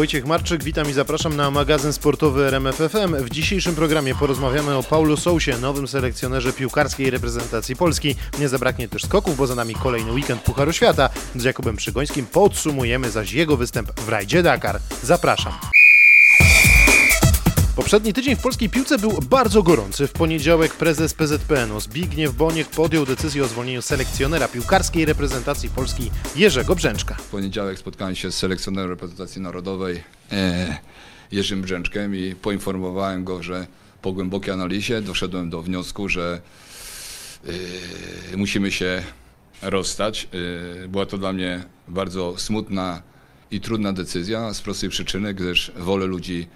Wojciech Marczyk, witam i zapraszam na magazyn sportowy RMFFM. W dzisiejszym programie porozmawiamy o Paulo Sousie, nowym selekcjonerze piłkarskiej reprezentacji Polski. Nie zabraknie też skoków, bo za nami kolejny weekend Pucharu Świata. Z Jakubem Przygońskim podsumujemy zaś jego występ w rajdzie Dakar. Zapraszam. Poprzedni tydzień w polskiej piłce był bardzo gorący. W poniedziałek prezes PZPN-u Zbigniew Boniek podjął decyzję o zwolnieniu selekcjonera piłkarskiej reprezentacji Polski Jerzego Brzęczka. W poniedziałek spotkałem się z selekcjonerem reprezentacji narodowej e, Jerzym Brzęczkiem i poinformowałem go, że po głębokiej analizie doszedłem do wniosku, że e, musimy się rozstać. E, była to dla mnie bardzo smutna i trudna decyzja z prostej przyczyny, gdyż wolę ludzi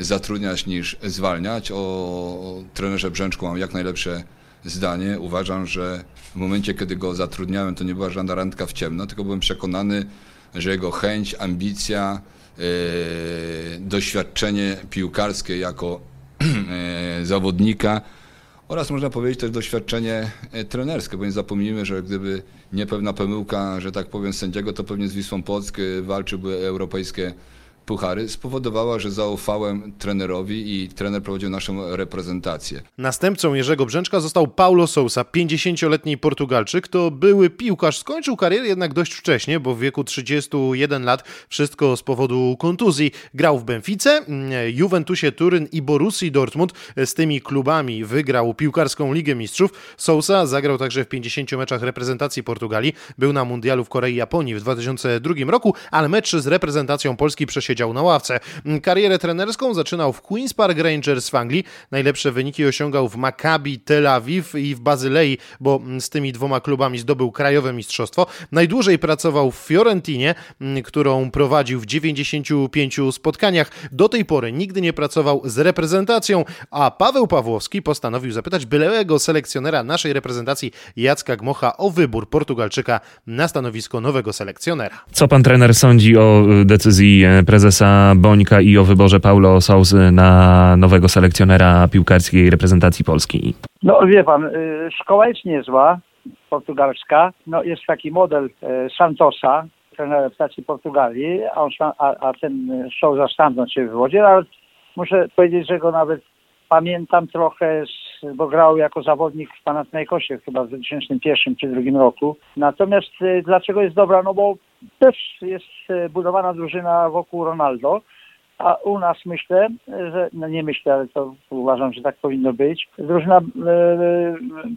zatrudniać niż zwalniać. O trenerze Brzęczku mam jak najlepsze zdanie. Uważam, że w momencie, kiedy go zatrudniałem, to nie była żadna randka w ciemno, tylko byłem przekonany, że jego chęć, ambicja, e, doświadczenie piłkarskie jako e, zawodnika oraz można powiedzieć też doświadczenie trenerskie, bo nie zapomnijmy, że gdyby nie pewna pomyłka, że tak powiem, sędziego, to pewnie z Wisłą Płock walczyłby europejskie puchary spowodowała, że zaufałem trenerowi i trener prowadził naszą reprezentację. Następcą Jerzego Brzęczka został Paulo Sousa, 50-letni Portugalczyk. To były piłkarz, skończył karierę jednak dość wcześnie, bo w wieku 31 lat wszystko z powodu kontuzji. Grał w Benfice, Juventusie Turyn i Borussii Dortmund. Z tymi klubami wygrał piłkarską Ligę Mistrzów. Sousa zagrał także w 50 meczach reprezentacji Portugalii. Był na mundialu w Korei i Japonii w 2002 roku, ale mecz z reprezentacją Polski przesiedział siedział na ławce. Karierę trenerską zaczynał w Queen's Park Rangers w Anglii. Najlepsze wyniki osiągał w Maccabi Tel Awiw i w Bazylei, bo z tymi dwoma klubami zdobył krajowe mistrzostwo. Najdłużej pracował w Fiorentinie, którą prowadził w 95 spotkaniach. Do tej pory nigdy nie pracował z reprezentacją, a Paweł Pawłowski postanowił zapytać byłego selekcjonera naszej reprezentacji Jacka Gmocha o wybór Portugalczyka na stanowisko nowego selekcjonera. Co pan trener sądzi o y, decyzji e, prezesa prezesa Bońka i o wyborze Paulo Sousy na nowego selekcjonera piłkarskiej reprezentacji Polski? No wie pan, y, szkoła jest niezła, portugalska. No, jest taki model y, Santosa, trener reprezentacji Portugalii, a, on, a, a ten Sousa stamtąd się wywodzi, ale muszę powiedzieć, że go nawet pamiętam trochę, bo grał jako zawodnik w Panathinaikosie chyba w 2001 czy 2002 roku. Natomiast y, dlaczego jest dobra? No bo też jest y, budowana drużyna wokół Ronaldo, a u nas myślę, że, no nie myślę, ale to uważam, że tak powinno być, drużyna y,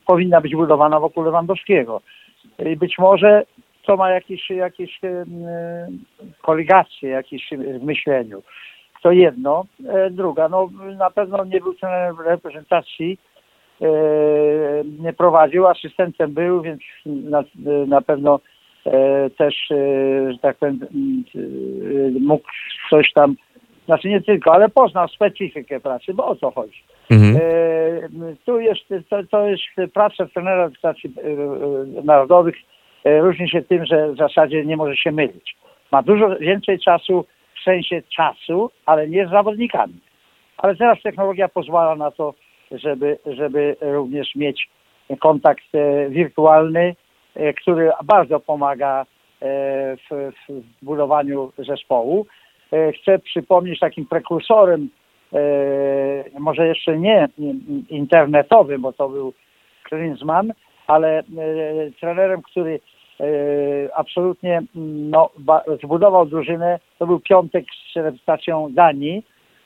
powinna być budowana wokół Lewandowskiego. I być może to ma jakieś, jakieś y, koligacje jakieś w myśleniu. To jedno. E, druga, no na pewno nie był reprezentacji, e, nie prowadził, asystentem był, więc na, na pewno e, też, że tak powiem, mógł coś tam, znaczy nie tylko, ale poznał specyfikę pracy, bo o co chodzi. Mhm. Tu jest, to, to jest praca trenera reprezentacji narodowych, różni się tym, że w zasadzie nie może się mylić. Ma dużo więcej czasu w sensie czasu, ale nie z zawodnikami. Ale teraz technologia pozwala na to, żeby, żeby również mieć kontakt e, wirtualny, e, który bardzo pomaga e, w, w budowaniu zespołu. Chcę przypomnieć takim prekursorem, może jeszcze nie internetowym, bo to był Klinsmann, ale trenerem, który E, absolutnie no, zbudował drużynę. To był piątek z reprezentacją Danii,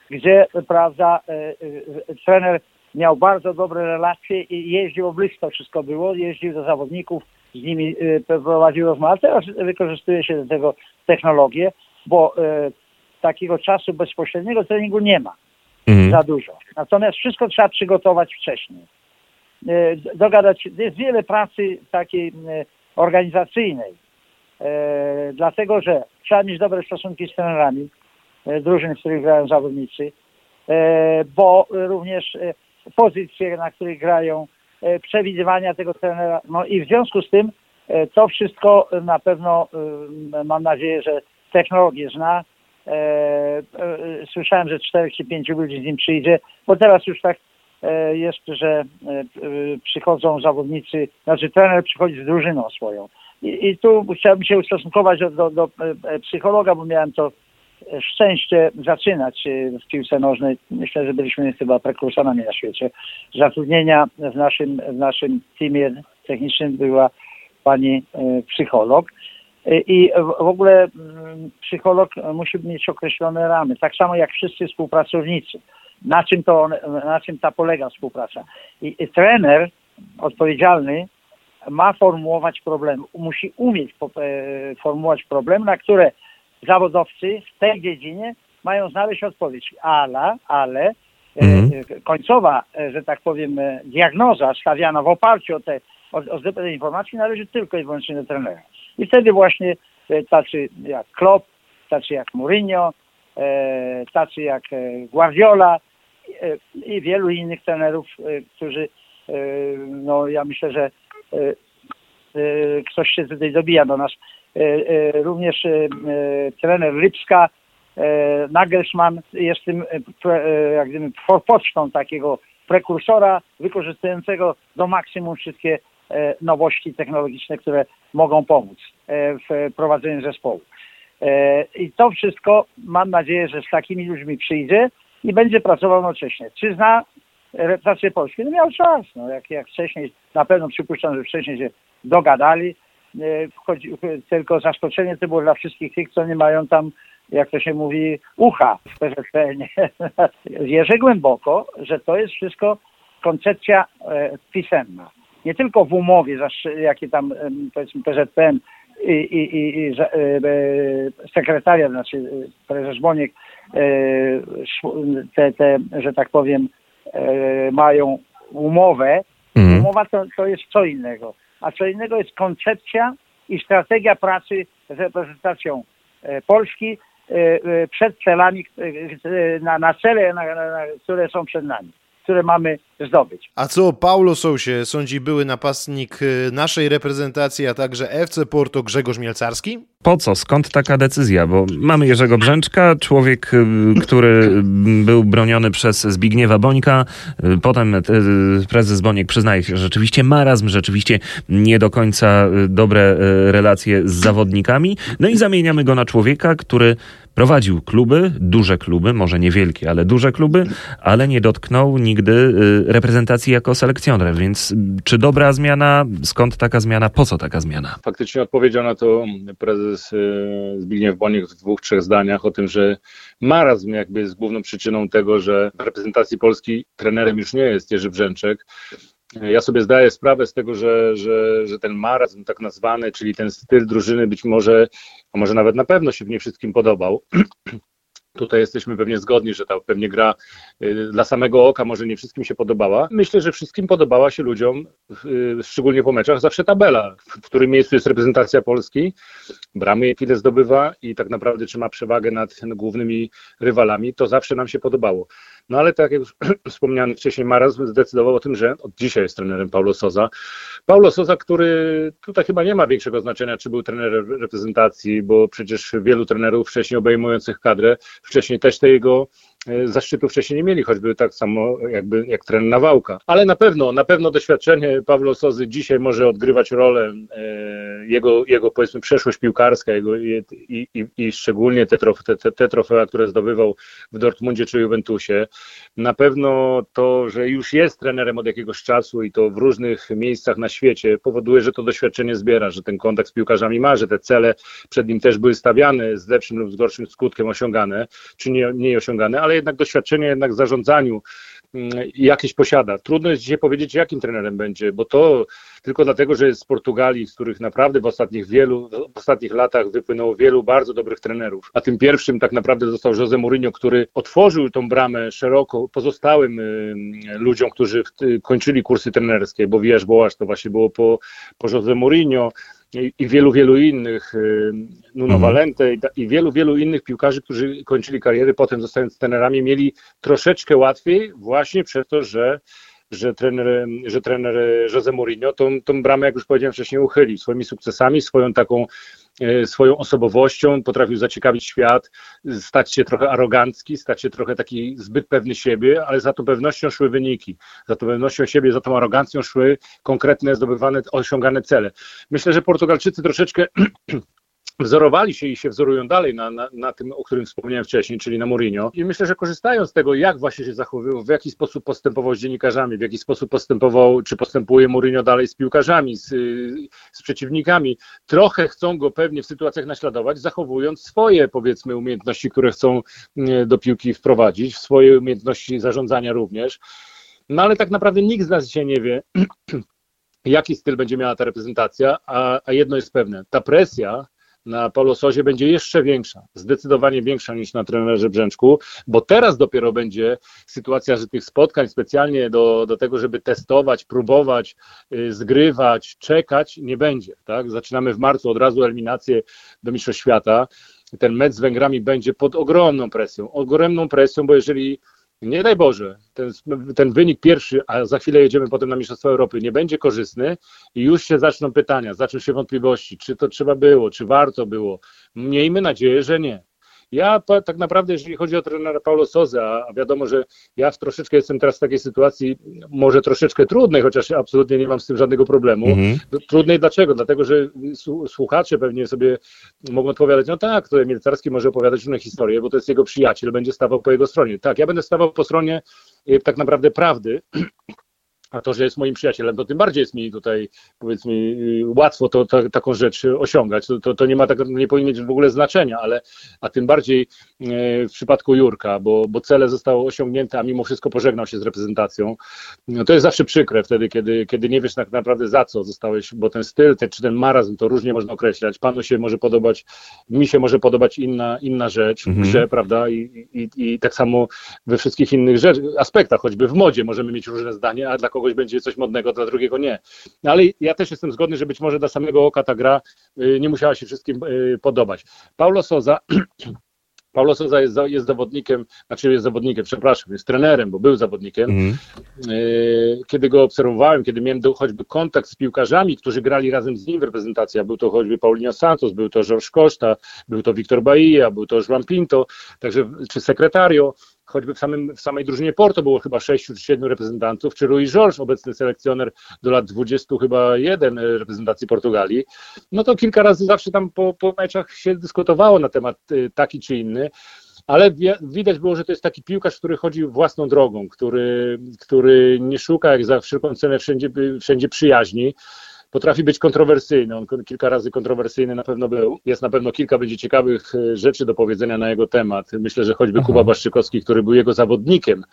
gdzie prawda, e, e, trener miał bardzo dobre relacje i jeździł blisko wszystko było, jeździł do zawodników, z nimi prowadził rozmowy. Teraz wykorzystuje się do tego technologię, bo takiego czasu bezpośredniego treningu nie ma mhm. za dużo. Natomiast wszystko trzeba przygotować wcześniej. Dogadać, jest wiele pracy takiej organizacyjnej. Dlatego, że trzeba mieć dobre stosunki z trenerami drużyn, w których grają zawodnicy, bo również pozycje, na których grają, przewidywania tego trenera. No i w związku z tym e, to wszystko na pewno mam nadzieję, że technologię zna. Słyszałem, że czterech czy pięciu ludzi z nim przyjdzie, bo teraz już tak E, jest, że e, przychodzą zawodnicy, znaczy trener przychodzi z drużyną swoją. I, i tu chciałbym się ustosunkować do, do, do e, psychologa, bo miałem to szczęście zaczynać w piłce nożnej. Myślę, że byliśmy chyba prekursorami na świecie. Zatrudnienia w naszym, w naszym teamie technicznym była pani psycholog. I w ogóle mm, psycholog musi mieć określone ramy, tak samo jak wszyscy współpracownicy. Na czym, to, na czym ta polega współpraca? I, i trener odpowiedzialny ma formułować problemy, musi umieć e, formułować problemy, na które zawodowcy w tej dziedzinie mają znaleźć odpowiedź. Ale, ale e, mhm. końcowa, e, że tak powiem, diagnoza stawiana w oparciu o te o, o zdobyte informacji należy tylko i wyłącznie do trenera. I wtedy właśnie tacy jak Klopp, tacy jak Mourinho, tacy jak Guardiola i wielu innych trenerów, którzy no ja myślę, że E, e, ktoś się tutaj dobija do nas. E, również trener Lipska, Nagelsmann jest tym jak gdyby pocztą takiego prekursora wykorzystującego do maksimum wszystkie nowości technologiczne, które mogą pomóc w prowadzeniu zespołu. I to wszystko mam nadzieję, że z takimi ludźmi przyjdzie i będzie pracował jednocześnie. Czy zna reprezentację Polski. No miał czas, no jak, jak wcześniej, na pewno przypuszczam, że wcześniej się dogadali, e, wchodzi, tylko zaskoczenie to było dla wszystkich tych, co nie mają tam, jak to się mówi, ucha w PZPN. Wierzę głęboko, że to jest wszystko koncepcja e, pisemna. Nie tylko w umowie, jakie tam powiedzmy PZPN i, i, i, i e, sekretariat, znaczy prezes Boniek, te, te, że tak powiem, E, mają umowę, mhm. umowa to, to jest co innego. A co innego jest koncepcja i strategia pracy z reprezentacją e, Polski e, przed celami, na, cele, które są przed nami które mamy zdobyć. A co o Paulo Sousie sądzi były napastnik naszej reprezentacji, a także FC Porto Grzegorz Mielcarski? Po co? Skąd taka decyzja? Bo mamy Jerzego Brzęczka, człowiek, y, który był broniony przez Zbigniewa Bońka. Y, potem y, prezes Boniek przyznaje się, że rzeczywiście marazm, rzeczywiście nie do końca dobre relacje z zawodnikami. No i zamieniamy go na człowieka, który prowadził kluby, duże kluby, może niewielkie, ale duże kluby, ale nie dotknął nigdy reprezentacji jako selekcjoner. Więc czy dobra zmiana? Skąd taka zmiana? Po co taka zmiana? Faktycznie odpowiedział na to prezes prezes e, Zbigniew Boniek w dwóch, trzech zdaniach o tym, że marazm jakby jest główną przyczyną tego, że w reprezentacji Polski trenerem już nie jest Jerzy Brzęczek. Ja sobie zdaję sprawę z tego, że, że, że ten marazm tak nazwany, czyli ten styl drużyny być może, a może nawet na pewno się w nie wszystkim podobał. Tutaj jesteśmy pewnie zgodni, że ta pewnie gra y, dla samego oka może nie wszystkim się podobała. Myślę, że wszystkim podobała się ludziom, y, szczególnie po meczach, zawsze tabela, w którym miejscu jest reprezentacja Polski. Bramy chwilę zdobywa i tak naprawdę trzyma przewagę nad głównymi rywalami. To zawsze nam się podobało. No ale tak jak już wspomniany wcześniej, Maraz zdecydował o tym, że od dzisiaj jest trenerem Paulo Soza. Paulo Soza, który tutaj chyba nie ma większego znaczenia, czy był trenerem reprezentacji, bo przecież wielu trenerów wcześniej obejmujących kadrę, wcześniej też te jego zaszczytu wcześniej nie mieli, choćby tak samo jakby jak trener Nawałka. Ale na pewno, na pewno doświadczenie Pawła Sozy dzisiaj może odgrywać rolę e, jego, jego powiedzmy przeszłość piłkarska jego, i, i, i szczególnie te, trof, te, te trofea, które zdobywał w Dortmundzie czy Juventusie. Na pewno to, że już jest trenerem od jakiegoś czasu i to w różnych miejscach na świecie powoduje, że to doświadczenie zbiera, że ten kontakt z piłkarzami ma, że te cele przed nim też były stawiane z lepszym lub z gorszym skutkiem osiągane, czy nie, nie osiągane, ale ale jednak doświadczenie jednak w zarządzaniu mm, jakieś posiada. Trudno jest dzisiaj powiedzieć, jakim trenerem będzie, bo to tylko dlatego, że jest z Portugalii, z których naprawdę w ostatnich wielu, w ostatnich latach wypłynęło wielu bardzo dobrych trenerów. A tym pierwszym tak naprawdę został Jose Mourinho, który otworzył tą bramę szeroko pozostałym y, ludziom, którzy kończyli kursy trenerskie, bo wiesz, Bołasz to właśnie było po, po Jose Mourinho, i, wielu, wielu innych, y, Nuno mhm. Valente i, wielu, wielu innych piłkarzy, którzy kończyli kariery, potem zostając trenerami, mieli troszeczkę łatwiej właśnie przez to, że że trener, że trener Jose Mourinho tą, tą bramę, jak już powiedziałem wcześniej, uchylił swoimi sukcesami, swoją taką swoją osobowością, potrafił zaciekawić świat, stać się trochę arogancki, stać się trochę taki zbyt pewny siebie, ale za tą pewnością szły wyniki, za tą pewnością siebie, za tą arogancją szły konkretne, zdobywane, osiągane cele. Myślę, że Portugalczycy troszeczkę wzorowali się i się wzorują dalej na, na, na, tym, o którym wspomniałem wcześniej, czyli na Mourinho. I myślę, że korzystają z tego, jak właśnie się zachowywał, w jaki sposób postępował z dziennikarzami, w jaki sposób postępował, czy postępuje Mourinho dalej z piłkarzami, z, z przeciwnikami, trochę chcą go pewnie w sytuacjach naśladować, zachowując swoje, powiedzmy, umiejętności, które chcą do piłki wprowadzić, swoje umiejętności zarządzania również. No ale tak naprawdę nikt z nas dzisiaj nie wie, jaki styl będzie miała ta reprezentacja, a, a jedno jest pewne, ta presja na Paulo Sozie będzie jeszcze większa, zdecydowanie większa niż na trenerze Brzęczku, bo teraz dopiero będzie sytuacja, że tych spotkań specjalnie do, do tego, żeby testować, próbować, yy, zgrywać, czekać, nie będzie. Tak? Zaczynamy w marcu od razu eliminację do Mistrzostw Świata. Ten mecz z Węgrami będzie pod ogromną presją, ogromną presją, bo jeżeli nie daj Boże, ten, ten wynik pierwszy, a za chwilę jedziemy potem na Mistrzostwa Europy, nie będzie korzystny i już się zaczną pytania, zaczną się wątpliwości, czy to trzeba było, czy warto było. Miejmy nadzieję, że nie. Ja tak naprawdę, jeżeli chodzi o trenera Paulo Soza, a wiadomo, że ja troszeczkę jestem teraz w takiej sytuacji, może troszeczkę trudnej, chociaż absolutnie nie mam z tym żadnego problemu. Mhm. Trudnej dlaczego? Dlatego, że słuchacze pewnie sobie mogą odpowiadać, no tak, to Emil Carski może opowiadać różne historie, bo to jest jego przyjaciel, będzie stawał po jego stronie. Tak, ja będę stawał po stronie e, tak naprawdę prawdy, a to, że jest moim przyjacielem, to tym bardziej jest mi tutaj, powiedzmy, łatwo to, to taką rzecz osiągać. To, to, to, nie ma tak, nie powinno mieć w ogóle znaczenia, ale a tym bardziej e, w przypadku Jurka, bo, bo cele zostały osiągnięte, a mimo wszystko pożegnał się z reprezentacją. No to jest zawsze przykre wtedy, kiedy, kiedy nie wiesz tak naprawdę za co zostałeś, bo ten styl, ten, czy ten marazm, to różnie można określać. Panu się może podobać, mi się może podobać inna, inna rzecz mhm. w grze, prawda? I, i, I tak samo we wszystkich innych rzecz, aspektach, choćby w modzie możemy mieć różne zdania, a dla kogoś kogoś będzie coś modnego, dla drugiego nie. No ale ja też jestem zgodny, że być może dla samego oka ta gra y, nie musiała się wszystkim y, podobać. Paulo Soza Paulo Souza jest, jest, zawodnikiem, znaczy jest zawodnikiem, przepraszam, jest trenerem, bo był zawodnikiem. Mm. Kiedy go obserwowałem, kiedy miałem choćby kontakt z piłkarzami, którzy grali razem z nim w reprezentacji, był to choćby Paulinho Santos, był to George Costa, był to Victor Bahia, był to João Pinto, także, czy Sekretario, choćby w, samym, w samej drużynie Porto było chyba sześciu czy siedmiu reprezentantów, czy Rui Jorge, obecny selekcjoner do lat 20 chyba jeden e, reprezentacji Portugalii, no to kilka razy zawsze tam po, po meczach się dyskutowało na temat e, taki czy inny ale widać było, że to jest taki piłkarz, który chodzi własną drogą, który, który nie szuka jak za wszelką cenę wszędzie, wszędzie przyjaźni, potrafi być kontrowersyjny. On kilka razy kontrowersyjny na pewno był. Jest na pewno kilka będzie ciekawych e, rzeczy do powiedzenia na jego temat. Myślę, że choćby Aha. Kuba Baszczykowski, który był jego zawodnikiem,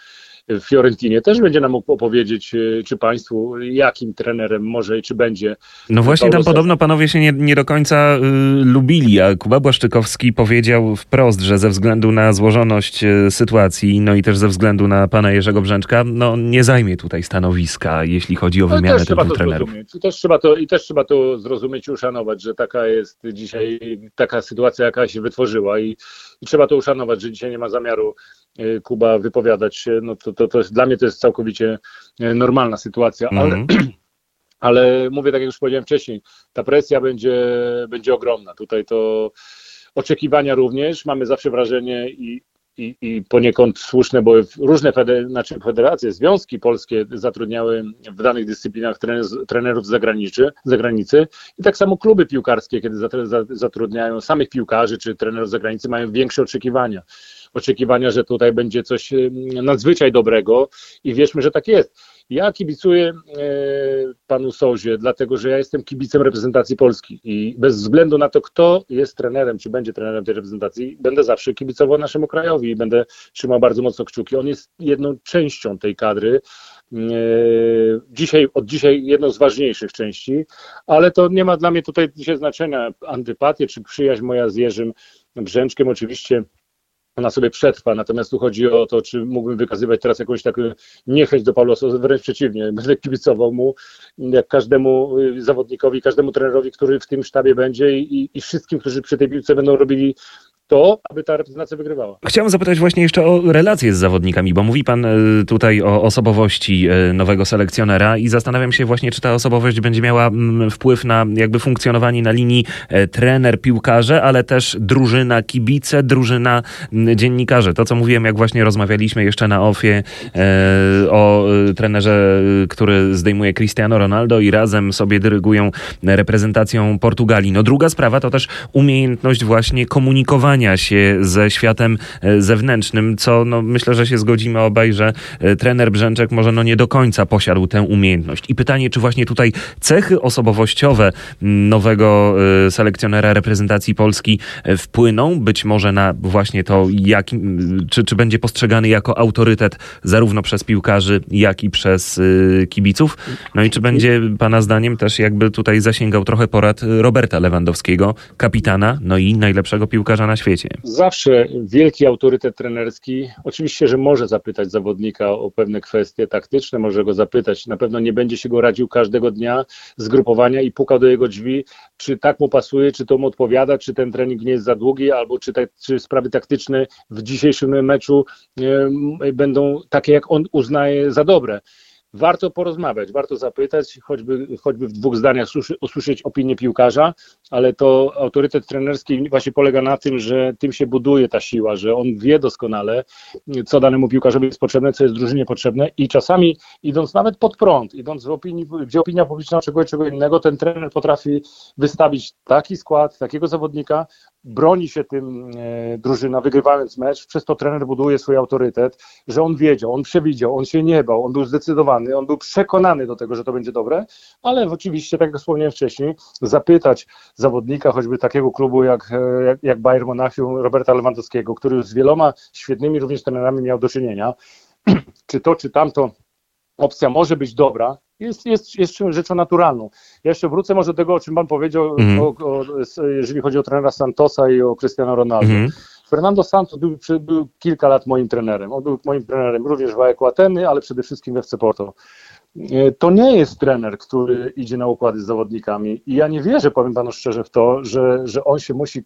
w Fiorentinie też będzie nam mógł opowiedzieć, e, czy Państwu, jakim trenerem może i czy będzie. No właśnie, tam podobno panowie się nie, nie do końca y, lubili, a Kuba Błaszczykowski powiedział wprost, że ze względu na złożoność y, sytuacji, no i też ze względu na pana Jerzego Brzęczka, no nie zajmie tutaj stanowiska, jeśli chodzi o no wymianę no, tych trenerów. I też, trzeba to, I też trzeba to zrozumieć i uszanować, że taka jest dzisiaj taka sytuacja, jaka się wytworzyła i, i trzeba to uszanować, że dzisiaj nie ma zamiaru y, Kuba wypowiadać się, no to, to, to jest, dla mnie to jest całkowicie e, normalna sytuacja, mm -hmm. ale, mhm. ale mówię tak jak już powiedziałem wcześniej, ta presja będzie, będzie ogromna. Tutaj to oczekiwania również, mamy zawsze wrażenie i, i, i poniekąd słuszne, bo różne feder, znaczy federacje, związki polskie zatrudniały w danych dyscyplinach trenerów z zagranicy, zagranicy i tak samo kluby piłkarskie, kiedy zatrudniają samych piłkarzy czy trenerów z zagranicy, mają większe oczekiwania oczekiwania, że tutaj będzie coś nadzwyczaj dobrego i wierzmy, że tak jest. Ja kibicuję e, panu Sozie, dlatego że ja jestem kibicem reprezentacji Polski i bez względu na to, kto jest trenerem, czy będzie trenerem tej reprezentacji, będę zawsze kibicował naszemu krajowi i będę trzymał bardzo mocno kciuki. On jest jedną częścią tej kadry. E, dzisiaj, od dzisiaj jedną z ważniejszych części, ale to nie ma dla mnie tutaj dzisiaj znaczenia antypatię czy przyjaźń moja z Jerzym Brzęczkiem. Oczywiście ona sobie przetrwa. Natomiast tu chodzi o to, czy mógłbym wykazywać teraz jakąś taką niechęć do Paulosa, wręcz przeciwnie, będę kibicował mu, jak każdemu y, zawodnikowi, każdemu trenerowi, który w tym sztabie będzie i, i wszystkim, którzy przy tej piłce będą robili to, aby ta reprezentacja wygrywała. Chciałem zapytać właśnie jeszcze o relacje z zawodnikami, bo mówi pan e, tutaj o osobowości e, nowego selekcjonera i zastanawiam się właśnie, czy ta osobowość będzie miała mm, wpływ na jakby funkcjonowanie na linii e, trener, piłkarze, ale też drużyna, kibice, drużyna, mm, dziennikarze. To, co mówiłem, jak właśnie rozmawialiśmy jeszcze na OFie o trenerze, który zdejmuje Cristiano Ronaldo i razem sobie dyrygują reprezentacją Portugalii. No druga sprawa to też umiejętność właśnie komunikowania się ze światem e, zewnętrznym, co no, myślę, że się zgodzimy obaj, że e, trener Brzęczek może no, nie do końca posiadł tę umiejętność. I pytanie, czy właśnie tutaj cechy osobowościowe nowego e, selekcjonera reprezentacji Polski wpłyną być może na właśnie to, jak, czy, czy będzie postrzegany jako autorytet zarówno przez piłkarzy, jak i przez kibiców. No i czy będzie Pana zdaniem też jakby tutaj zasięgał trochę porad Roberta Lewandowskiego, kapitana, no i najlepszego piłkarza na świecie świecie. Zawsze wielki autorytet trenerski, oczywiście, że może zapytać zawodnika o pewne kwestie taktyczne, może go zapytać, na pewno nie będzie się go radził każdego dnia zgrupowania i pukał do jego drzwi, czy tak mu pasuje, czy to mu odpowiada, czy ten trening nie jest za długi, albo czy, te, czy sprawy taktyczne w dzisiejszym meczu będą takie, jak on uznaje za dobre warto porozmawiać, warto zapytać, choćby, choćby w dwóch zdaniach usłyszeć opinię piłkarza, ale to autorytet trenerski właśnie polega na tym, że tym się buduje ta siła, że on wie doskonale, co danemu piłkarzowi jest potrzebne, co jest drużynie potrzebne i czasami idąc nawet pod prąd, idąc w opinii, gdzie opinia publiczna oczekuje czego innego, ten trener potrafi wystawić taki skład, takiego zawodnika, broni się tym e, drużyna, wygrywając mecz, przez to trener buduje swój autorytet, że on wiedział, on przewidział, on się nie bał, on był zdecydowany, on był przekonany do tego, że to będzie dobre, ale oczywiście, tak jak wspomniałem wcześniej, zapytać zawodnika, choćby takiego klubu jak, e, jak, jak Bayern Monachium, Roberta Lewandowskiego, który z wieloma świetnymi również trenerami miał do czynienia, czy to, czy tamto opcja może być dobra, jest, jest, jest rzeczą naturalną. Ja jeszcze wrócę może do tego, o czym Pan powiedział, mm. o, o, jeżeli chodzi o trenera Santosa i o Cristiano Ronaldo. Mm. Fernando Santos był, był, kilka lat moim trenerem. On był moim trenerem również w AEK Ateny, ale przede wszystkim w FC Porto. E, to nie jest trener, który idzie na układy z zawodnikami. I ja nie wierzę, powiem panu szczerze, w to, że, że on się musi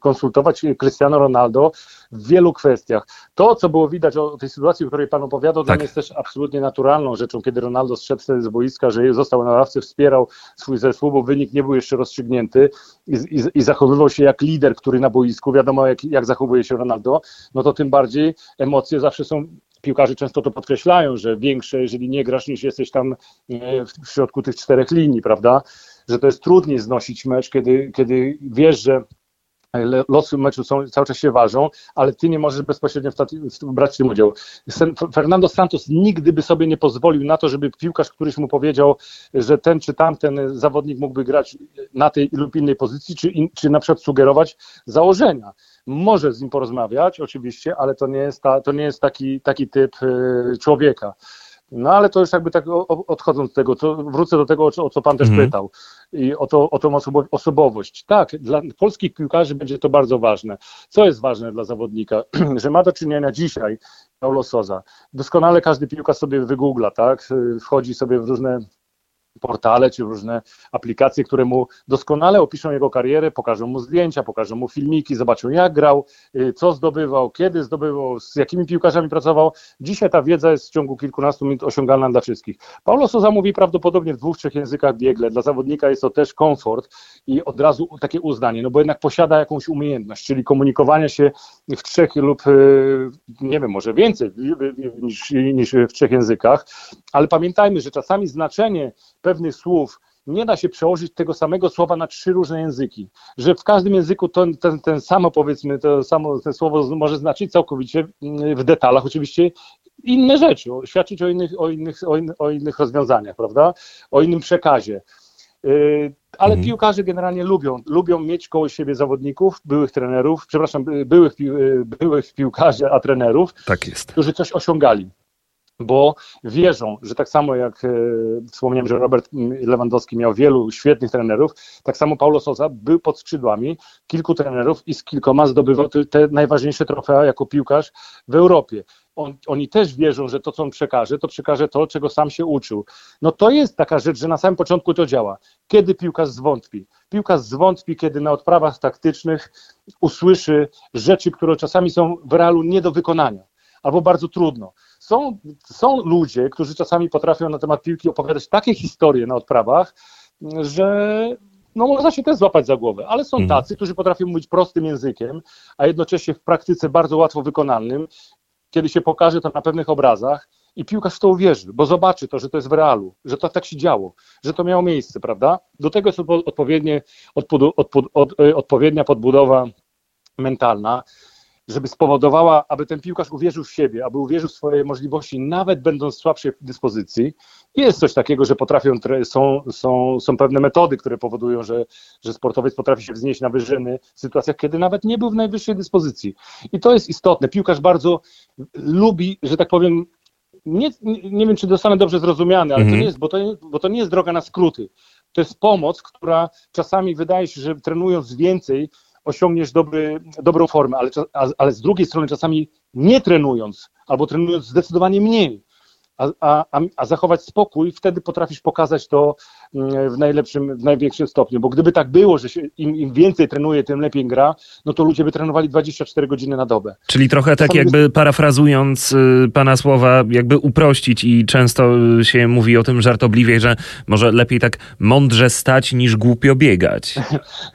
konsultować Cristiano Ronaldo w wielu kwestiach. To, co było widać o tej sytuacji, o której pan opowiadał, tak. jest też absolutnie naturalną rzeczą, kiedy Ronaldo zszedł z boiska, że został na ławce, wspierał swój zespół, bo wynik nie był jeszcze rozstrzygnięty i, i, i zachowywał się jak lider, który na boisku, wiadomo jak, jak zachowuje się Ronaldo, no to tym bardziej emocje zawsze są piłkarze często to podkreślają, że większe, jeżeli nie grasz, niż jesteś tam e, w środku tych czterech linii, prawda? Że to jest trudniej znosić mecz, kiedy, kiedy wiesz, że losy meczu są, cały czas się ważą, ale ty nie możesz bezpośrednio w, w brać w tym udział. Fernando Santos nigdy by sobie nie pozwolił na to, żeby piłkarz któryś mu powiedział, że ten czy tamten zawodnik mógłby grać na tej lub innej pozycji, czy, in, czy na przykład sugerować założenia może z nim porozmawiać, oczywiście, ale to nie jest, ta, to nie jest taki, taki typ y, człowieka. No ale to już jakby tak odchodząc od tego, to wrócę do tego, o co pan też mm. pytał i o, to, o tą osobowość. Tak, dla polskich piłkarzy będzie to bardzo ważne. Co jest ważne dla zawodnika? że ma do czynienia dzisiaj Paulo Soza. Doskonale każdy piłkarz sobie wygoogla, tak? Wchodzi sobie w różne portale czy różne aplikacje, które mu doskonale opiszą jego karierę, pokażą mu zdjęcia, pokażą mu filmiki, zobaczą jak grał, y, co zdobywał, kiedy zdobywał, z jakimi piłkarzami pracował. Dzisiaj ta wiedza jest w ciągu kilkunastu minut osiągalna dla wszystkich. Paulo Sousa mówi prawdopodobnie w dwóch, trzech językach biegle. Dla zawodnika jest to też komfort i od razu takie uznanie, no bo jednak posiada jakąś umiejętność, czyli komunikowania się w trzech lub y, nie wiem, może więcej niż, niż w trzech językach, ale pamiętajmy, że czasami znaczenie pewnych słów nie da się przełożyć tego samego słowa na trzy różne języki. Że w każdym języku ten, ten, ten samo powiedzmy, to samo ten słowo może znaczyć całkowicie mm, w detalach oczywiście inne rzeczy, świadczyć o innych, o innych, o innych, o innych rozwiązaniach, prawda? O innym przekazie. Y, ale mhm. piłkarze generalnie lubią, lubią mieć koło siebie zawodników, byłych trenerów, przepraszam, byłych, byłych piłkarzy, a trenerów, tak którzy coś osiągali bo wierzą, że tak samo jak e, wspomniałem, że Robert Lewandowski miał wielu świetnych trenerów, tak samo Paulo Sousa był pod skrzydłami kilku trenerów i z kilkoma zdobywał te najważniejsze trofea jako piłkarz w Europie. On, oni też wierzą, że to, co on przekaże, to przekaże to, czego sam się uczył. No to jest taka rzecz, że na samym początku to działa. Kiedy piłkarz zwątpi? Piłkarz zwątpi, kiedy na odprawach taktycznych usłyszy rzeczy, które czasami są w realu nie do wykonania albo bardzo trudno. Są, są ludzie, którzy czasami potrafią na temat piłki opowiadać takie historie na odprawach, że no można się też złapać za głowę, ale są mhm. tacy, którzy potrafią mówić prostym językiem, a jednocześnie w praktyce bardzo łatwo wykonalnym. Kiedy się pokaże to na pewnych obrazach i piłkarz w to uwierzy, bo zobaczy to, że to jest w realu, że to tak się działo, że to miało miejsce, prawda? Do tego jest odpowiednie, odpod, od, e, odpowiednia podbudowa mentalna żeby spowodowała, aby ten piłkarz uwierzył w siebie, aby uwierzył w swoje możliwości, nawet będąc w słabszej dyspozycji. Jest coś takiego, że potrafią, są, są, są pewne metody, które powodują, że, że sportowiec potrafi się wznieść na wyżyny w sytuacjach, kiedy nawet nie był w najwyższej dyspozycji. I to jest istotne. Piłkarz bardzo lubi, że tak powiem, nie, nie wiem, czy dostanę dobrze zrozumiane, ale to mhm. nie jest, bo to, bo to nie jest droga na skróty. To jest pomoc, która czasami wydaje się, że trenując więcej, osiągniesz dobry, dobrą formę, ale, ale z drugiej strony czasami nie trenując albo trenując zdecydowanie mniej, a, a, a, zachować spokój, wtedy potrafisz pokazać to w najlepszym, w największym stopniu. Bo gdyby tak było, że się, im, im, więcej trenuje, tym lepiej gra, no to ludzie by trenowali 24 godziny na dobę. Czyli trochę tak jakby parafrazując y, pana słowa, jakby uprościć i często y, się mówi o tym żartobliwie, że może lepiej tak mądrze stać niż głupio biegać.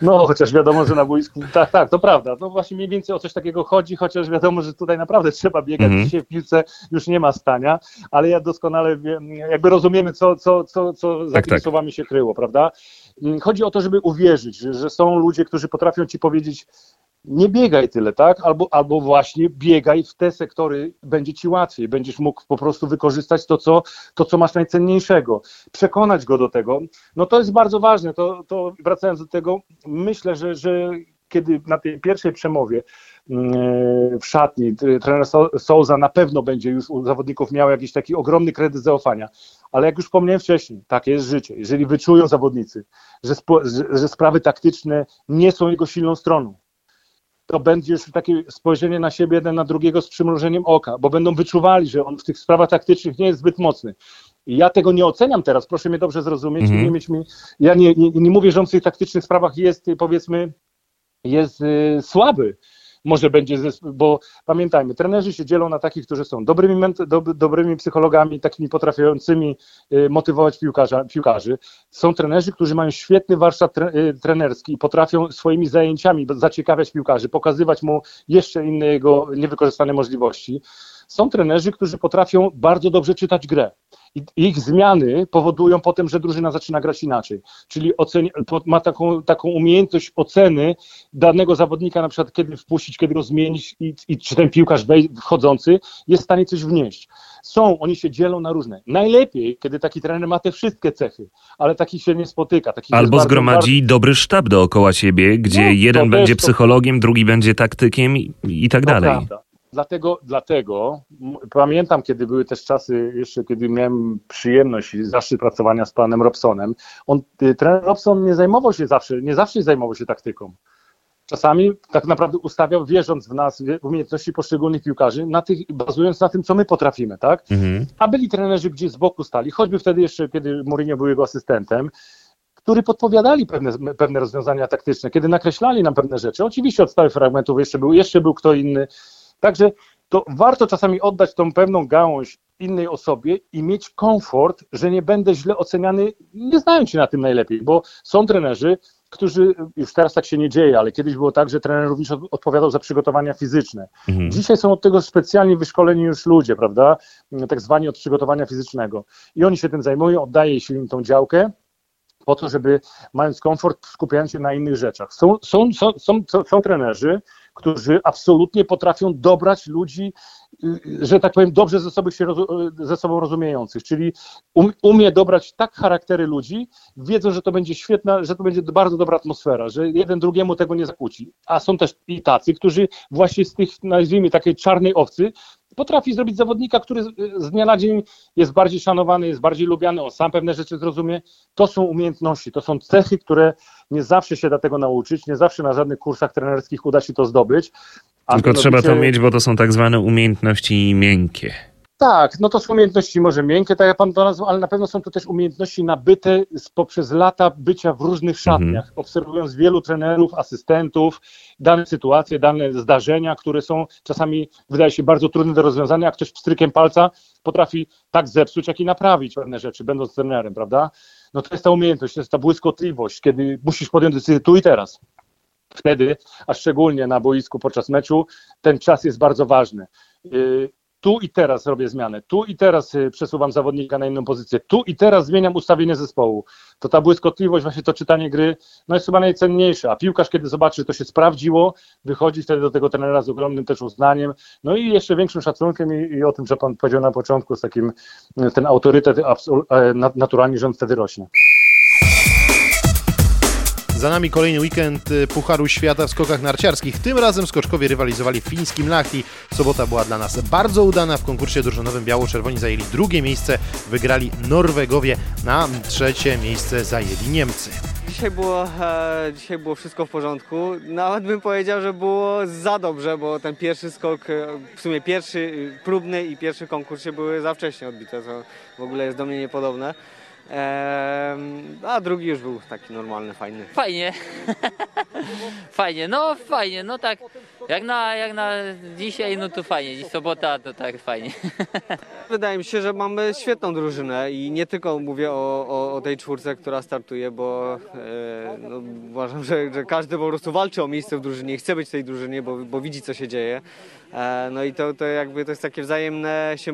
No, chociaż wiadomo, że na boisku, tak, tak, to prawda. No właśnie mniej więcej o coś takiego chodzi, chociaż wiadomo, że tutaj naprawdę trzeba biegać. Mhm. Dzisiaj w piłce już nie ma stania, ale ja doskonale wiem, jakby rozumiemy, co, co, co, co za tak, tymi tak. słowami się kryło, prawda? Chodzi o to, żeby uwierzyć, że, że są ludzie, którzy potrafią ci powiedzieć, nie biegaj tyle, tak? Albo, albo właśnie biegaj w te sektory, będzie ci łatwiej, będziesz mógł po prostu wykorzystać to, co, to, co masz najcenniejszego, przekonać go do tego. No to jest bardzo ważne. To, to wracając do tego, myślę, że, że kiedy na tej pierwszej przemowie mm, w szatni trener Souza na pewno będzie już u zawodników miał jakiś taki ogromny kredyt zaufania, ale jak już wspomniałem wcześniej, takie jest życie. Jeżeli wyczują zawodnicy, że, że sprawy taktyczne nie są jego silną stroną, to będzie już takie spojrzenie na siebie jeden na drugiego z przymrużeniem oka, bo będą wyczuwali, że on w tych sprawach taktycznych nie jest zbyt mocny. I ja tego nie oceniam teraz, proszę mnie dobrze zrozumieć, mm -hmm. nie mieć mi, ja nie, nie, nie mówię, że on w tych taktycznych sprawach jest powiedzmy jest y, słaby. Może będzie, bo pamiętajmy, trenerzy się dzielą na takich, którzy są dobrymi, dobrymi psychologami, takimi potrafiącymi y, motywować piłkarza, piłkarzy. Są trenerzy, którzy mają świetny warsztat y, trenerski i potrafią swoimi zajęciami zaciekawiać piłkarzy, pokazywać mu jeszcze inne jego niewykorzystane możliwości. Są trenerzy, którzy potrafią bardzo dobrze czytać grę. I ich zmiany powodują potem, że drużyna zaczyna grać inaczej. Czyli oceni, ma taką, taką umiejętność oceny danego zawodnika, na przykład kiedy wpuścić, kiedy go zmienić i, i czy ten piłkarz wchodzący jest w stanie coś wnieść. Są, oni się dzielą na różne. Najlepiej, kiedy taki trener ma te wszystkie cechy, ale takich się nie spotyka. Albo zgromadzi bardzo... dobry sztab dookoła siebie, gdzie no, jeden będzie psychologiem, to... drugi będzie taktykiem i, i tak dalej. Prawda. Dlatego, dlatego pamiętam, kiedy były też czasy, jeszcze kiedy miałem przyjemność i zaszczyt pracowania z panem Robsonem. On, y, trener Robson nie zajmował się zawsze, nie zawsze zajmował się taktyką. Czasami tak naprawdę ustawiał, wierząc w nas, w umiejętności poszczególnych piłkarzy, na tych, bazując na tym, co my potrafimy, tak? Mhm. A byli trenerzy gdzieś z boku stali, choćby wtedy jeszcze, kiedy Mourinho był jego asystentem, którzy podpowiadali pewne, pewne rozwiązania taktyczne, kiedy nakreślali nam pewne rzeczy. Oczywiście od stałych fragmentów jeszcze był, jeszcze był kto inny, Także to warto czasami oddać tą pewną gałąź innej osobie i mieć komfort, że nie będę źle oceniany, nie znając się na tym najlepiej, bo są trenerzy, którzy, już teraz tak się nie dzieje, ale kiedyś było tak, że trener również odpowiadał za przygotowania fizyczne. Mhm. Dzisiaj są od tego specjalnie wyszkoleni już ludzie, prawda, tak zwani od przygotowania fizycznego. I oni się tym zajmują, oddaje się im tą działkę, po to, żeby mając komfort, skupiając się na innych rzeczach. Są, są, są, są, są trenerzy, którzy absolutnie potrafią dobrać ludzi że tak powiem, dobrze ze sobą, się, ze sobą rozumiejących, czyli um, umie dobrać tak charaktery ludzi, wiedzą, że to będzie świetna, że to będzie bardzo dobra atmosfera, że jeden drugiemu tego nie zakłóci. A są też i tacy, którzy właśnie z tych, nazwijmy, takiej czarnej owcy, potrafi zrobić zawodnika, który z dnia na dzień jest bardziej szanowany, jest bardziej lubiany, on sam pewne rzeczy zrozumie. To są umiejętności, to są cechy, które nie zawsze się da tego nauczyć, nie zawsze na żadnych kursach trenerskich uda się to zdobyć. Tylko trzeba to mieć, bo to są tak zwane umiejętności miękkie. Tak, no to są umiejętności może miękkie, tak jak pan to nazwał, ale na pewno są to też umiejętności nabyte poprzez lata bycia w różnych szatniach, mhm. obserwując wielu trenerów, asystentów, dane sytuacje, dane zdarzenia, które są czasami, wydaje się, bardzo trudne do rozwiązania, a ktoś pstrykiem palca potrafi tak zepsuć, jak i naprawić pewne rzeczy, będąc trenerem, prawda? No to jest ta umiejętność, to jest ta błyskotliwość, kiedy musisz podjąć decyzję tu i teraz. Wtedy, a szczególnie na boisku podczas meczu, ten czas jest bardzo ważny. Y, tu i teraz robię zmianę, tu i teraz y, przesuwam zawodnika na inną pozycję, tu i teraz zmieniam ustawienie zespołu. To ta błyskotliwość, właśnie to czytanie gry, no jest chyba najcenniejsze. A piłkarz, kiedy zobaczy, że to się sprawdziło, wychodzi wtedy do tego trenera z ogromnym też uznaniem, no i jeszcze większym szacunkiem i, i o tym, co pan powiedział na początku, z takim, ten autorytet e, naturalnie, że on wtedy rośnie. Za nami kolejny weekend y, Pucharu Świata w skokach narciarskich. Tym razem skoczkowie rywalizowali w fińskim Lahti. Sobota była dla nas bardzo udana. W konkursie drużynowym biało-czerwoni zajęli drugie miejsce. Wygrali Norwegowie. Na trzecie miejsce zajęli Niemcy. Dzisiaj było, e, dzisiaj było wszystko w porządku. Nawet bym powiedział, że było za dobrze, bo ten pierwszy skok, e, w sumie pierwszy próbny i pierwszy konkursie były za wcześnie odbite, co w ogóle jest do mnie niepodobne. A drugi już był taki normalny, fajny. Fajnie. fajnie, no fajnie, no tak. Jak na, jak na dzisiaj, no to fajnie. Dziś sobota, to tak fajnie. Wydaje mi się, że mamy świetną drużynę i nie tylko mówię o, o, o tej czwórce, która startuje, bo e, no, uważam, że, że, każdy po prostu walczy o miejsce w drużynie i chce być w tej drużynie, bo, bo widzi co się dzieje. E, no i to, to jakby to jest takie wzajemne się,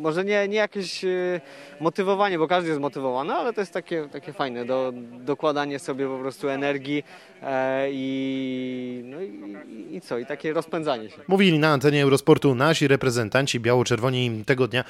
może nie, nie jakieś e, motywowanie, bo każdy jest motywowany, ale to jest takie, takie fajne, do, dokładanie sobie po prostu energii e, i, no i, i co, i takie rozpędzanie się. Mówili na antenie Eurosportu nasi reprezentanci biało-czerwoni tego dnia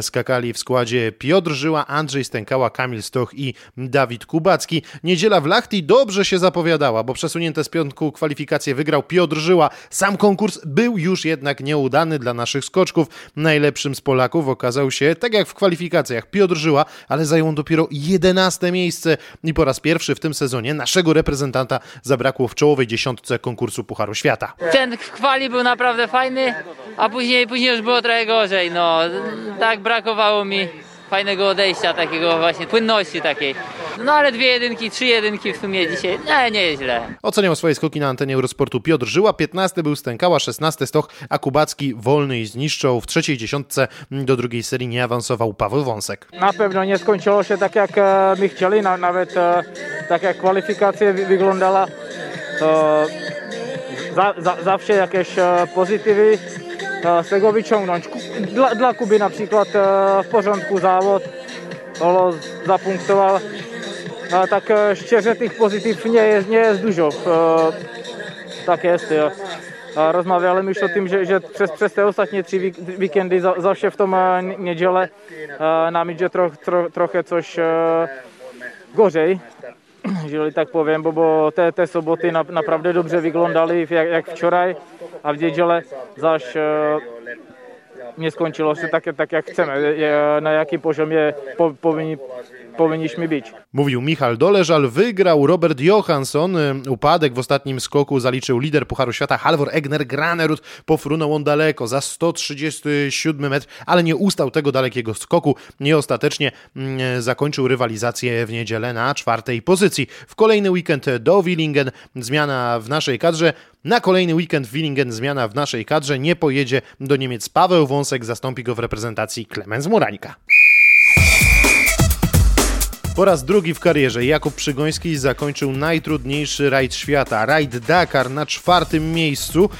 skakali w składzie Piotr Żyła, Andrzej Stękała, Kamil Stoch i Dawid Kubacki. Niedziela w Lachti dobrze się zapowiadała, bo przesunięte z piątku kwalifikacje wygrał Piotr Żyła. Sam konkurs był już jednak jednak nieudany dla naszych skoczków. Najlepszym z Polaków okazał się, tak jak w kwalifikacjach, Piotr Żyła, ale zajął dopiero 11 miejsce i po raz pierwszy w tym sezonie naszego reprezentanta zabrakło w czołowej dziesiątce konkursu Pucharu Świata. Ten kwali był naprawdę fajny, a później, później już było trochę gorzej. No, tak brakowało mi fajnego odejścia, takiego właśnie płynności takiej. No ale dwie jedynki, trzy jedynki w sumie dzisiaj, nie, nie jest źle. Oceniał swoje skoki na antenie Eurosportu Piotr Żyła, 15 był Stękała, 16 Stoch, a Kubacki wolny i zniszczał. W trzeciej dziesiątce do drugiej serii nie awansował Paweł Wąsek. Na pewno nie skończyło się tak jak e, my chcieli, nawet e, tak jak kwalifikacja wyglądała. To za, za, zawsze jakieś e, pozytywy z tego wyciągnąć. Dla, dla Kuby na przykład w porządku zawód, Olo zapunktował. A tak szczerze tych pozytyw nie jest, nie jest dużo. Tak jest. Rozmawiałem już o tym, że, że przez, przez te ostatnie trzy weekendy zawsze w tą niedzielę nam idzie tro, tro, trochę coś gorzej jeżeli tak powiem, bo, bo te, te soboty na, naprawdę dobře wyglądały jak, jak wczoraj, a w niedzielę zaś e, nie skończyło się tak, tak jak chcemy, e, na jakim poziomie po, powinni powinniśmy być. Mówił Michal Doleżal, wygrał Robert Johansson. Upadek w ostatnim skoku zaliczył lider Pucharu Świata Halvor Egner Granerud. Pofrunął on daleko, za 137 metr, ale nie ustał tego dalekiego skoku i ostatecznie mm, zakończył rywalizację w niedzielę na czwartej pozycji. W kolejny weekend do Willingen zmiana w naszej kadrze. Na kolejny weekend w Willingen zmiana w naszej kadrze. Nie pojedzie do Niemiec Paweł Wąsek, zastąpi go w reprezentacji Klemens Murańka. Po raz drugi w karierze Jakub Przygoński zakończył najtrudniejszy rajd świata, rajd Dakar na czwartym miejscu.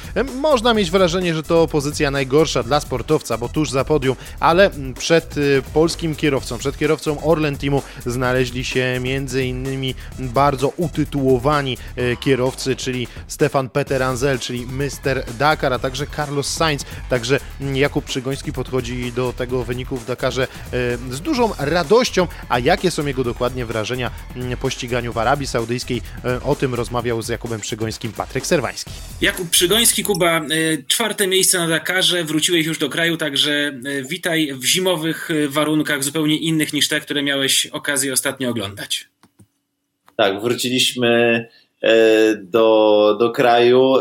Można mieć wrażenie, że to pozycja najgorsza dla sportowca, bo tuż za podium, ale przed y, polskim kierowcą, przed kierowcą Orlen Teamu znaleźli się m.in. bardzo utytułowani y, kierowcy, czyli Stefan Peter Anzel, czyli Mr. Dakar, a także Carlos Sainz. Także Jakub Przygoński podchodzi do tego wyniku w Dakarze y, z dużą radością, a jakie są jego dokładnie wrażenia mm, po ściganiu w Arabii Saudyjskiej. E, o tym rozmawiał z Jakubem Przygońskim Patryk Serwański. Jakub Przygoński, Kuba, e, czwarte miejsce na Dakarze, wróciłeś już do kraju, także e, witaj w zimowych warunkach zupełnie innych niż te, które miałeś okazję ostatnio oglądać. Tak, wróciliśmy do, do kraju.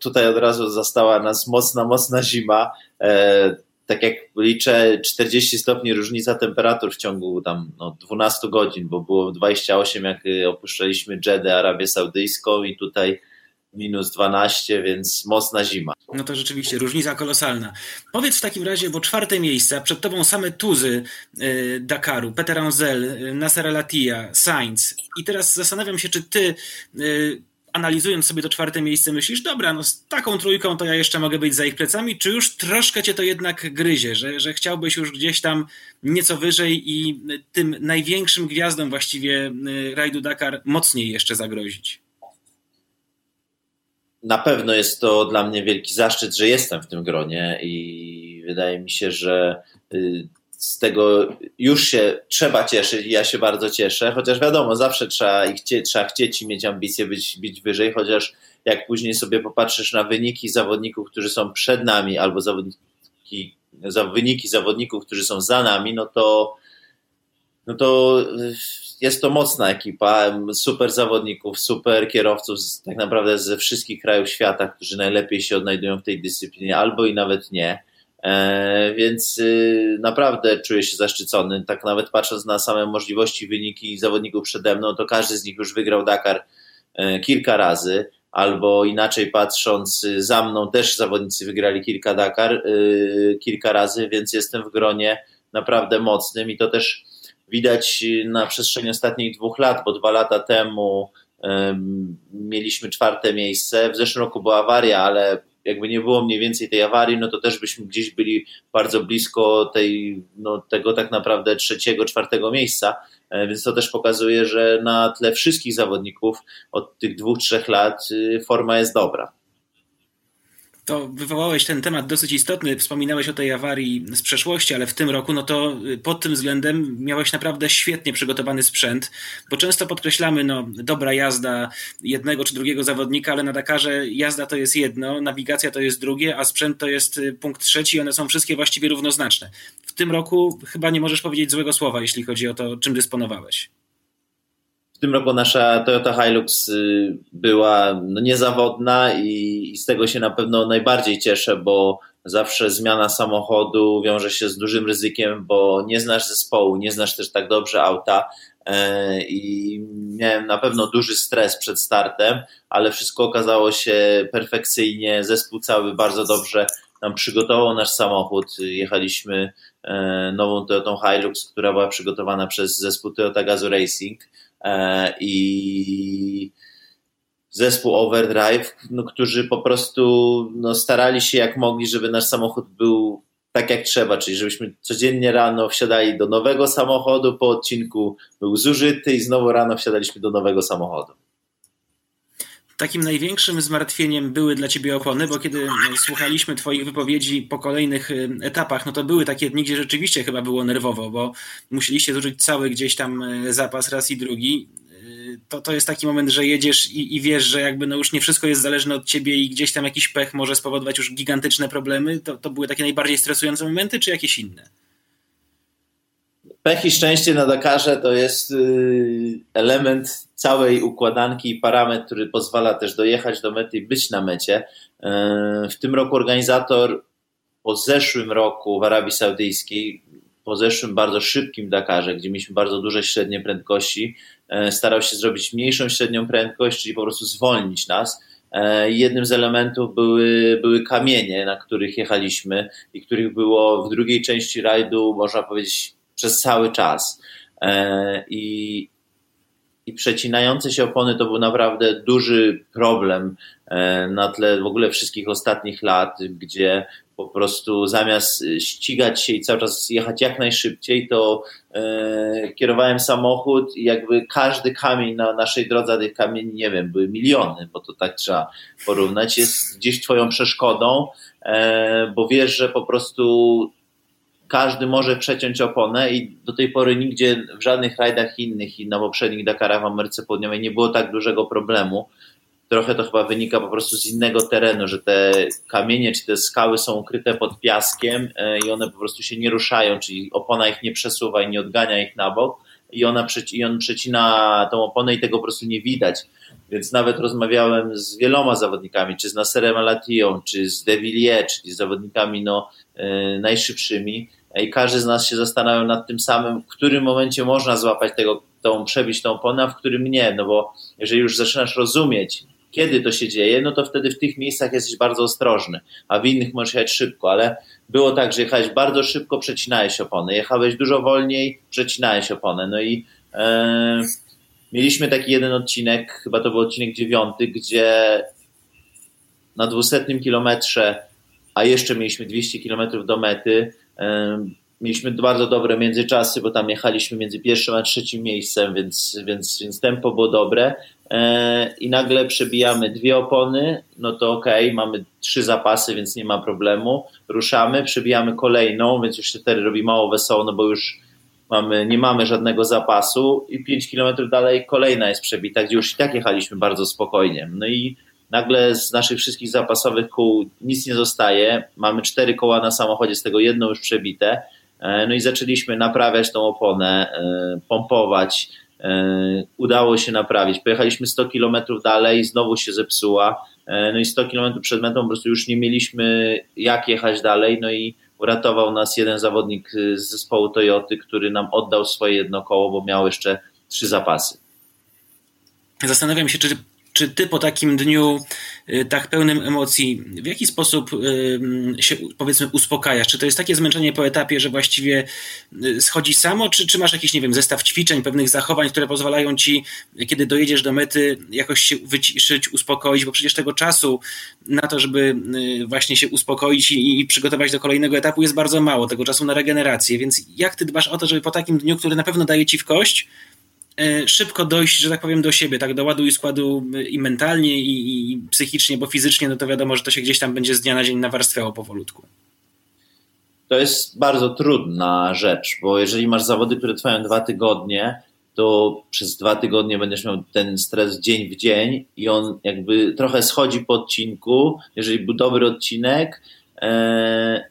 Tutaj od razu zastała nas mocna, mocna zima tak jak liczę, 40 stopni różnica temperatur w ciągu tam no, 12 godzin, bo było 28 jak y, opuszczaliśmy Jeddah, Arabię Saudyjską i tutaj minus 12, więc mocna zima. No to rzeczywiście różnica kolosalna. Powiedz w takim razie, bo czwarte miejsce, przed tobą same tuzy y, Dakaru, Peter Anzel, y, Nasser Al-Attiyah, Sainz i teraz zastanawiam się, czy ty analizując sobie to czwarte miejsce, myślisz, dobra, no z taką trójką to ja jeszcze mogę być za ich plecami, czy już troszkę cię to jednak gryzie, że, że chciałbyś już gdzieś tam nieco wyżej i tym największym gwiazdom właściwie y, rajdu Dakar mocniej jeszcze zagrozić? Na pewno jest to dla mnie wielki zaszczyt, że jestem w tym gronie i wydaje mi się, że y, z tego już się trzeba cieszyć i ja się bardzo cieszę, chociaż wiadomo, zawsze trzeba, ich chcie, trzeba chcieć i mieć ambicje być, być wyżej, chociaż jak później sobie popatrzysz na wyniki zawodników, którzy są przed nami, albo zawodniki, za, wyniki zawodników, którzy są za nami, no to, no to jest to mocna ekipa, super zawodników, super kierowców tak naprawdę ze wszystkich krajów świata, którzy najlepiej się odnajdują w tej dyscyplinie, albo i nawet nie. E, więc y, naprawdę czuję się zaszczycony. Tak nawet patrząc na same możliwości, wyniki zawodników przede mną, to każdy z nich już wygrał Dakar e, kilka razy. Albo inaczej patrząc, y, za mną też zawodnicy wygrali kilka Dakar, y, kilka razy, więc jestem w gronie naprawdę mocnym i to też widać na przestrzeni ostatnich dwóch lat, bo dwa lata temu mieliśmy czwarte miejsce. W zeszłym roku była awaria, ale jakby nie było mniej więcej tej awarii, no to też byśmy gdzieś byli bardzo blisko tej, no, tego tak naprawdę trzeciego, czwartego miejsca. E, więc to też pokazuje, że na tle wszystkich zawodników od tych dwóch, trzech lat y, forma jest dobra to wywołałeś ten temat dosyć istotny, wspominałeś o tej awarii z przeszłości, ale w tym roku, no to y, pod tym względem miałeś naprawdę świetnie przygotowany sprzęt, bo często podkreślamy, no dobra jazda jednego czy drugiego zawodnika, ale na Dakarze jazda to jest jedno, nawigacja to jest drugie, a sprzęt to jest y, punkt trzeci i one są wszystkie właściwie równoznaczne. W tym roku chyba nie możesz powiedzieć złego słowa, jeśli chodzi o to, czym dysponowałeś. W tym roku nasza Toyota Hilux y, była no, niezawodna i, z tego się na pewno najbardziej cieszę, bo zawsze zmiana samochodu wiąże się z dużym ryzykiem, bo nie znasz zespołu, nie znasz też tak dobrze auta e, i miałem na pewno duży stres przed startem, ale wszystko okazało się perfekcyjnie, zespół cały bardzo dobrze nam przygotował nasz samochód. Jechaliśmy e, nową Toyotą Hilux, która była przygotowana przez zespół Toyota Gazoo Racing i zespół Overdrive, no, którzy po prostu no, starali się jak mogli, żeby nasz samochód był tak jak trzeba, czyli żebyśmy codziennie rano wsiadali do nowego samochodu, po odcinku był zużyty i znowu rano wsiadaliśmy do nowego samochodu takim największym zmartwieniem były dla ciebie opony, bo kiedy słuchaliśmy twoich wypowiedzi po kolejnych y, etapach, no to były takie dni, gdzie rzeczywiście chyba było nerwowo, bo musieliście zużyć cały gdzieś tam y, zapas raz i drugi. To, to jest taki moment, że jedziesz i, i wiesz, że jakby no już nie wszystko jest zależne od ciebie i gdzieś tam jakiś pech może spowodować już gigantyczne problemy. To, to były takie najbardziej stresujące momenty, czy jakieś inne? Pech i szczęście na Dakarze to jest element całej układanki i parametr, który pozwala też dojechać do mety i być na mecie. E, w tym roku organizator po zeszłym roku w Arabii Saudyjskiej, po zeszłym bardzo szybkim Dakarze, gdzie mieliśmy bardzo duże średnie prędkości, e, starał się zrobić mniejszą średnią prędkość, czyli po prostu zwolnić nas. Jednym z elementów były, były kamienie, na których jechaliśmy i których było w drugiej części rajdu, można powiedzieć, przez cały czas. i, i przecinające się opony to był naprawdę duży problem na tle w ogóle wszystkich ostatnich lat, gdzie po prostu zamiast ścigać się i cały czas jechać jak najszybciej, to e, kierowałem samochód i jakby każdy kamień na naszej drodze, tych kamieni, nie wiem, były miliony, bo to tak trzeba porównać, jest gdzieś twoją przeszkodą, e, bo wiesz, że po prostu każdy może przeciąć oponę i do tej pory nigdzie w żadnych rajdach innych i na poprzednich Dakarach w Ameryce Południowej nie było tak dużego problemu, trochę to chyba wynika po prostu z innego terenu, że te kamienie czy te skały są ukryte pod piaskiem e, i one po prostu się nie ruszają, czyli opona ich nie przesuwa i nie odgania ich na bok i, ona, i on przecina tą oponę i tego po prostu nie widać. Więc nawet rozmawiałem z wieloma zawodnikami, czy z Nasserem Alatią, czy z De Villiers, czyli z zawodnikami no, yy, najszybszymi i każdy z nas się zastanawiał nad tym samym, w którym momencie można złapać tego, tą, przebić tą oponę, a w którym nie, no bo jeżeli już zaczynasz rozumieć, kiedy to się dzieje, no to wtedy w tych miejscach jesteś bardzo ostrożny, a w innych możesz jechać szybko, ale było tak, że jechałeś bardzo szybko, przecinałeś opony, jechałeś dużo wolniej, przecinałeś opony, no i e, mieliśmy taki jeden odcinek, chyba to był odcinek dziewiąty, gdzie na dwusetnym kilometrze, a jeszcze mieliśmy 200 kilometrów do mety, mieliśmy bardzo dobre międzyczasy, bo tam jechaliśmy między pierwszym a trzecim miejscem, więc, więc, więc tempo było dobre. E, I nagle przebijamy dwie opony, no to ok, mamy trzy zapasy, więc nie ma problemu. Ruszamy, przebijamy kolejną, więc już się wtedy robi mało wesoło, no bo już mamy, nie mamy żadnego zapasu i pięć kilometrów dalej kolejna jest przebita, gdzie już i tak jechaliśmy bardzo spokojnie. No i nagle z naszych wszystkich zapasowych kół nic nie zostaje. Mamy cztery koła na samochodzie, z tego jedno już przebite E, no i zaczęliśmy naprawiać tą oponę, e, pompować. E, udało się naprawić. Pojechaliśmy 100 km dalej, znowu się zepsuła. No i 100 km przed metą po prostu już nie mieliśmy jak jechać dalej. No i uratował nas jeden zawodnik z zespołu Toyoty, który nam oddał swoje jedno koło, bo miał jeszcze trzy zapasy. Zastanawiam się, czy czy ty po takim dniu y, tak pełnym emocji, w jaki sposób y, się powiedzmy uspokajasz? Czy to jest takie zmęczenie po etapie, że właściwie y, schodzi samo, czy, czy masz jakiś, nie wiem, zestaw ćwiczeń, pewnych zachowań, które pozwalają ci, kiedy dojedziesz do mety, jakoś się wyciszyć, uspokoić, bo przecież tego czasu na to, żeby właśnie się uspokoić i, i przygotować do kolejnego etapu jest bardzo mało, tego czasu na regenerację, więc jak ty dbasz o to, żeby po takim dniu, który na pewno daje ci w kość, szybko dojść, że tak powiem, do siebie, tak, do ładu i składu e, i mentalnie, i, i, psychicznie, bo fizycznie, no to wiadomo, że to się gdzieś tam będzie z dnia na dzień nawarstwiało powolutku. To jest bardzo trudna rzecz, bo jeżeli masz zawody, które trwają dwa tygodnie, to przez dwa tygodnie będziesz miał ten stres dzień w dzień i on jakby trochę schodzi po odcinku, jeżeli był dobry odcinek e,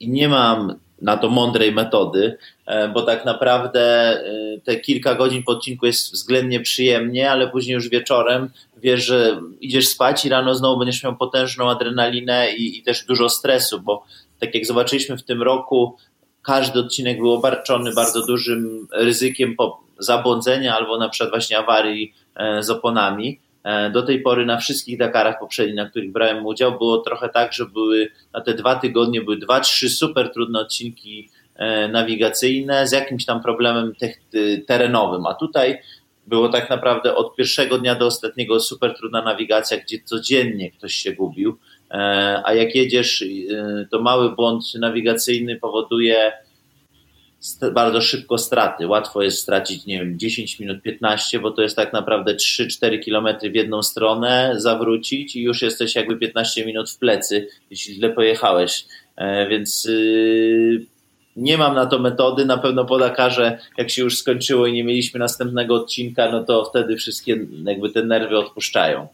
i nie mam na to mądrej metody, e, bo tak naprawdę e, te kilka godzin po odcinku jest względnie przyjemnie, ale później już wieczorem wiesz, że idziesz spać i rano znowu będziesz miał potężną adrenalinę i, i też dużo stresu, bo tak jak zobaczyliśmy w tym roku, każdy odcinek był obarczony bardzo dużym ryzykiem zabłądzenia albo na przykład właśnie awarii e, z oponami. E, do tej pory na wszystkich Dakarach poprzednich, na których brałem udział, było trochę tak, że były na te dwa tygodnie były dwa, trzy super trudne odcinki e, nawigacyjne z jakimś tam problemem terenowym, a tutaj było tak naprawdę od pierwszego dnia do ostatniego super trudna nawigacja, gdzie codziennie ktoś się gubił, e, a jak jedziesz, to mały błąd nawigacyjny powoduje bardzo szybko straty. Łatwo jest stracić, nie wiem, 10 minut, 15, bo to jest tak naprawdę 3-4 kilometry w jedną stronę, zawrócić i już jesteś jakby 15 minut w plecy, jeśli źle pojechałeś. E, więc yy, nie mam na to metody. Na pewno po Dakarze, jak się już skończyło i nie mieliśmy następnego odcinka, no to wtedy wszystkie jakby te nerwy odpuszczają.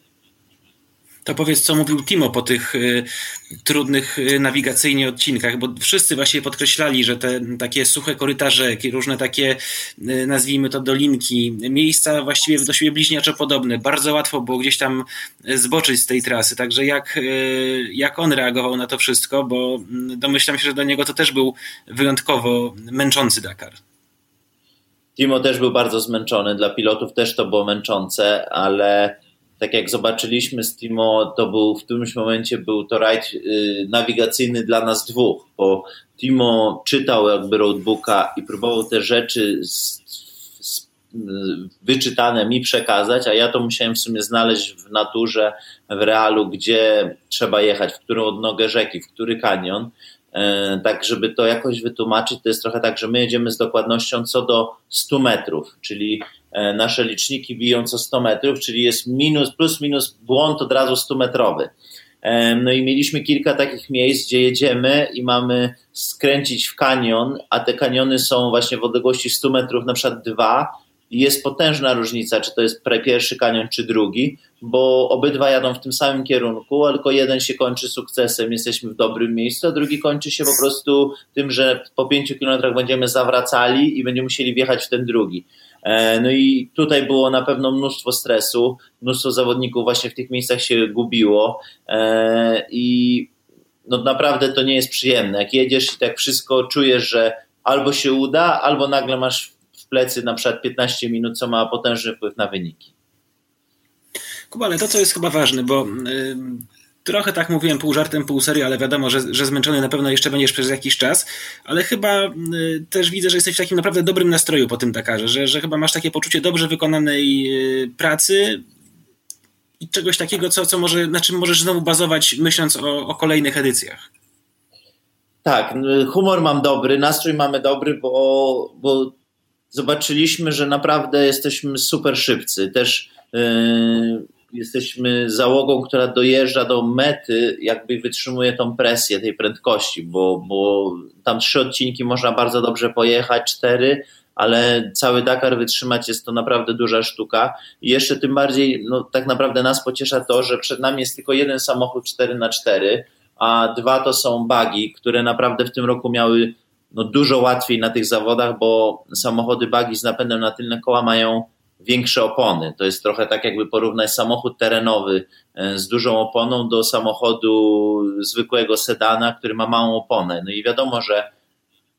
To powiedz, co mówił Timo po tych y, trudnych y, nawigacyjnie odcinkach, bo wszyscy właśnie podkreślali, że te takie suche korytarze, różne takie, y, nazwijmy to dolinki, miejsca właściwie do siebie bliźniaczo podobne. Bardzo łatwo było gdzieś tam zboczyć z tej trasy. Także jak, y, jak on reagował na to wszystko, bo mm, domyślam się, że dla niego to też był wyjątkowo męczący Dakar. Timo też był bardzo zmęczony, dla pilotów też to było męczące, ale tak jak zobaczyliśmy z Timo, to był w którymś momencie był to rajd y, nawigacyjny dla nas dwóch, bo Timo czytał jakby roadbooka i próbował te rzeczy wyczytane mi przekazać, a ja to musiałem w sumie znaleźć w naturze, w realu, gdzie trzeba jechać, w którą odnogę rzeki, w który kanion. E, tak, żeby to jakoś wytłumaczyć, to jest trochę tak, że my jedziemy z dokładnością co do 100 metrów, czyli nasze liczniki biją co 100 metrów, czyli jest minus, plus minus błąd od razu 100 metrowy. E, no i mieliśmy kilka takich miejsc, gdzie jedziemy i mamy skręcić w kanion, a te kaniony są właśnie w odległości 100 metrów, na przykład dwa, i jest potężna różnica, czy to jest pierwszy kanion, czy drugi, bo obydwa jadą w tym samym kierunku, tylko jeden się kończy sukcesem, jesteśmy w dobrym miejscu, a drugi kończy się po prostu tym, że po pięciu kilometrach będziemy zawracali i będziemy musieli wjechać w ten drugi. E, no i tutaj było na pewno mnóstwo stresu, mnóstwo zawodników właśnie w tych miejscach się gubiło e, i no naprawdę to nie jest przyjemne. Jak jedziesz i tak wszystko czujesz, że albo się uda, albo nagle masz w plecy na przykład 15 minut, co ma potężny wpływ na wyniki. Kuba, ale to, co jest chyba ważne, bo y, trochę tak mówiłem pół żartem, pół serio, ale wiadomo, że, że zmęczony na pewno jeszcze będziesz przez jakiś czas, ale chyba y, też widzę, że jesteś w takim naprawdę dobrym nastroju po tym Dakarze, że, że chyba masz takie poczucie dobrze wykonanej y, pracy i czegoś takiego, co, co może, na czym możesz znowu bazować, myśląc o, o kolejnych edycjach. Tak, humor mam dobry, nastrój mamy dobry, bo, bo zobaczyliśmy, że naprawdę jesteśmy super szybcy. Też yy, jesteśmy załogą, która dojeżdża do mety, jakby wytrzymuje tą presję tej prędkości, bo, bo tam trzy odcinki można bardzo dobrze pojechać, cztery, ale cały Dakar wytrzymać jest to naprawdę duża sztuka. I jeszcze tym bardziej, no, tak naprawdę nas pociesza to, że przed nami jest tylko jeden samochód 4 na 4 a dwa to są bagi, które naprawdę w tym roku miały no, dużo łatwiej na tych zawodach, bo samochody bagi z napędem na tylne koła mają większe opony. To jest trochę tak, jakby porównać samochód terenowy e, z dużą oponą do samochodu zwykłego sedana, który ma małą oponę. No i wiadomo, że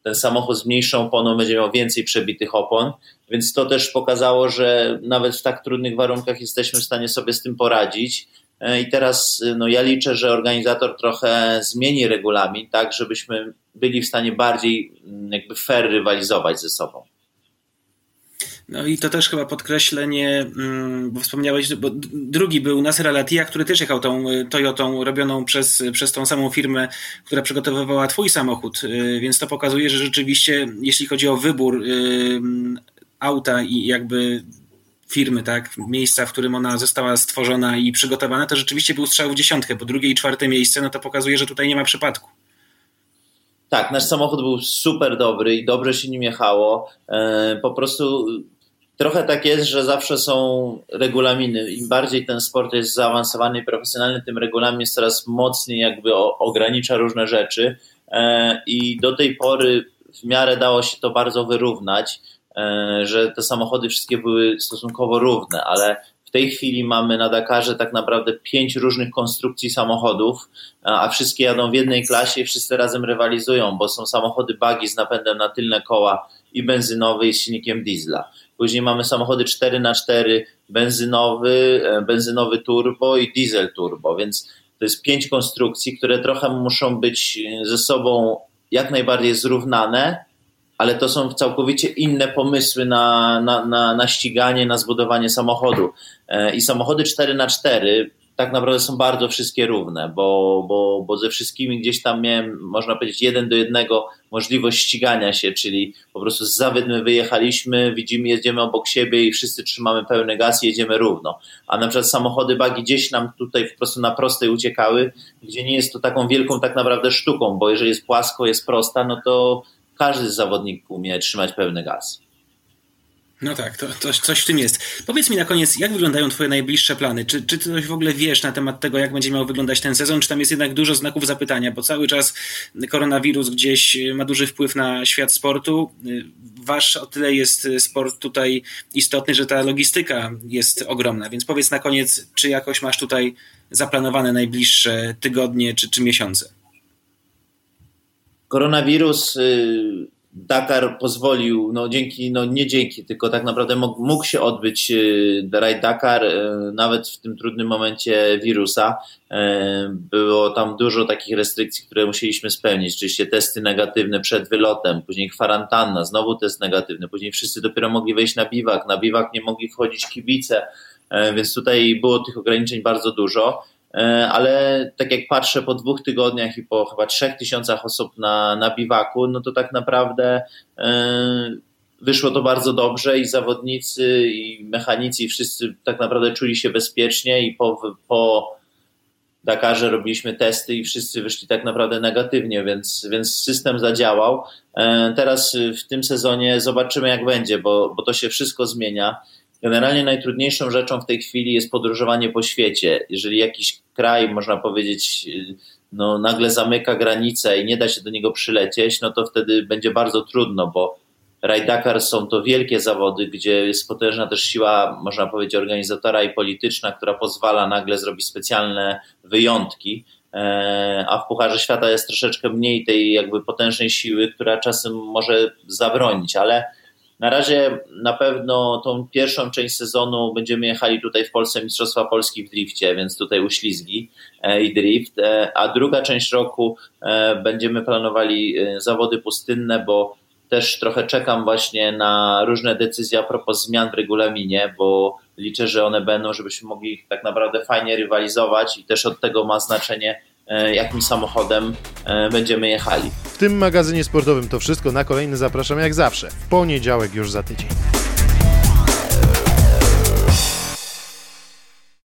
ten samochód z mniejszą oponą będzie miał więcej przebitych opon, więc to też pokazało, że nawet w tak trudnych warunkach jesteśmy w stanie sobie z tym poradzić. E, I teraz no ja liczę, że organizator trochę zmieni regulamin, tak, żebyśmy byli w stanie bardziej mm, jakby fair rywalizować ze sobą. No i to też chyba podkreślenie, mm, bo wspomniałeś, bo drugi był Nasser Alatia, który też jechał tą y, Toyotą robioną przez, przez tą samą firmę, która przygotowywała twój samochód, y, więc to pokazuje, że rzeczywiście jeśli chodzi o wybór y, auta i jakby firmy, tak, miejsca, w którym ona została stworzona i przygotowana, to rzeczywiście był strzał w dziesiątkę, bo drugie i czwarte miejsce, no to pokazuje, że tutaj nie ma przypadku. Tak, nasz samochód był super dobry i dobrze się nim jechało. E, po prostu trochę tak jest, że zawsze są regulaminy. Im bardziej ten sport jest zaawansowany i profesjonalny, tym regulamin jest coraz mocniej jakby ogranicza różne rzeczy e, i do tej pory w miarę dało się to bardzo wyrównać, e, że te samochody wszystkie były stosunkowo równe, ale w tej chwili mamy na Dakarze tak naprawdę pięć różnych konstrukcji samochodów, a wszystkie jadą w jednej klasie i wszyscy razem rywalizują, bo są samochody bagi z napędem na tylne koła i benzynowy i z silnikiem diesla. Później mamy samochody 4x4, benzynowy, e, benzynowy turbo i diesel turbo, więc to jest pięć konstrukcji, które trochę muszą być ze sobą jak najbardziej zrównane, ale to są całkowicie inne pomysły na, na, na, na ściganie, na zbudowanie samochodu. E, I samochody 4x4 tak naprawdę są bardzo wszystkie równe, bo, bo, bo ze wszystkimi gdzieś tam miałem, można powiedzieć, jeden do jednego możliwość ścigania się, czyli po prostu z zawód my wyjechaliśmy, widzimy, jedziemy obok siebie i wszyscy trzymamy pełny gaz i jedziemy równo. A na przykład samochody bagi gdzieś nam tutaj po prostu na prostej uciekały, gdzie nie jest to taką wielką tak naprawdę sztuką, bo jeżeli jest płasko, jest prosta, no to każdy z zawodników umie trzymać pełny gaz. No tak, to, to, coś w tym jest. Powiedz mi na koniec, jak wyglądają Twoje najbliższe plany? Czy, czy coś w ogóle wiesz na temat tego, jak będzie miał wyglądać ten sezon? Czy tam jest jednak dużo znaków zapytania? Bo cały czas koronawirus gdzieś ma duży wpływ na świat sportu. Wasz o tyle jest sport tutaj istotny, że ta logistyka jest ogromna. Więc powiedz na koniec, czy jakoś masz tutaj zaplanowane najbliższe tygodnie czy, czy miesiące? Koronawirus y, Dakar pozwolił, no dzięki, no nie dzięki, tylko tak naprawdę mógł, mógł się odbyć Raid Dakar nawet w tym trudnym momencie wirusa. Było tam dużo takich restrykcji, które musieliśmy spełnić. Oczywiście testy negatywne przed wylotem, później kwarantanna, znowu test negatywny, później wszyscy dopiero mogli wejść na biwak, na biwak nie mogli wchodzić kibice, więc tutaj było tych ograniczeń bardzo dużo. E, ale tak jak patrzę po dwóch tygodniach i po chyba trzech tysiącach osób na, na biwaku, no to tak naprawdę e, wyszło to bardzo dobrze i zawodnicy, i mechanicy, i wszyscy tak naprawdę czuli się bezpiecznie i po, po Dakarze robiliśmy testy i wszyscy wyszli tak naprawdę negatywnie, więc, więc system zadziałał. E, teraz w tym sezonie zobaczymy jak będzie, bo, bo to się wszystko zmienia. Generalnie najtrudniejszą rzeczą w tej chwili jest podróżowanie po świecie. Jeżeli jakiś kraj, można powiedzieć, no, nagle zamyka granicę i nie da się do niego przylecieć, no to wtedy będzie bardzo trudno, bo Raid Dakar są to wielkie zawody, gdzie jest potężna też siła, można powiedzieć, organizatora i polityczna, która pozwala nagle zrobić specjalne wyjątki. E, a w Pucharze Świata jest troszeczkę mniej tej jakby potężnej siły, która czasem może zabronić, ale na razie na pewno tą pierwszą część sezonu będziemy jechali tutaj w Polsce Mistrzostwa Polski w drifcie, więc tutaj uślizgi e, i drift, e, a druga część roku e, będziemy planowali zawody pustynne, bo też trochę czekam właśnie na różne decyzje a propos zmian w regulaminie, bo liczę, że one będą, żebyśmy mogli tak naprawdę fajnie rywalizować i też od tego ma znaczenie jakim samochodem e, będziemy jechali. W tym magazynie sportowym to wszystko. Na kolejny zapraszam jak zawsze w poniedziałek już za tydzień.